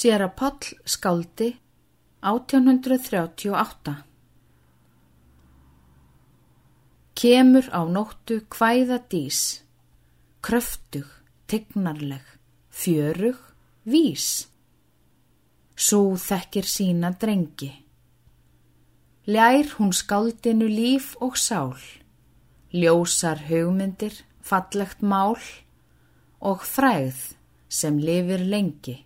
Sér að Pall skáldi 1838 Kemur á nóttu hvæða dís, kröftug, tignarleg, fjörug, vís. Sú þekkir sína drengi. Ljær hún skáldinu líf og sál, ljósar hugmyndir, fallegt mál og fræð sem lifir lengi.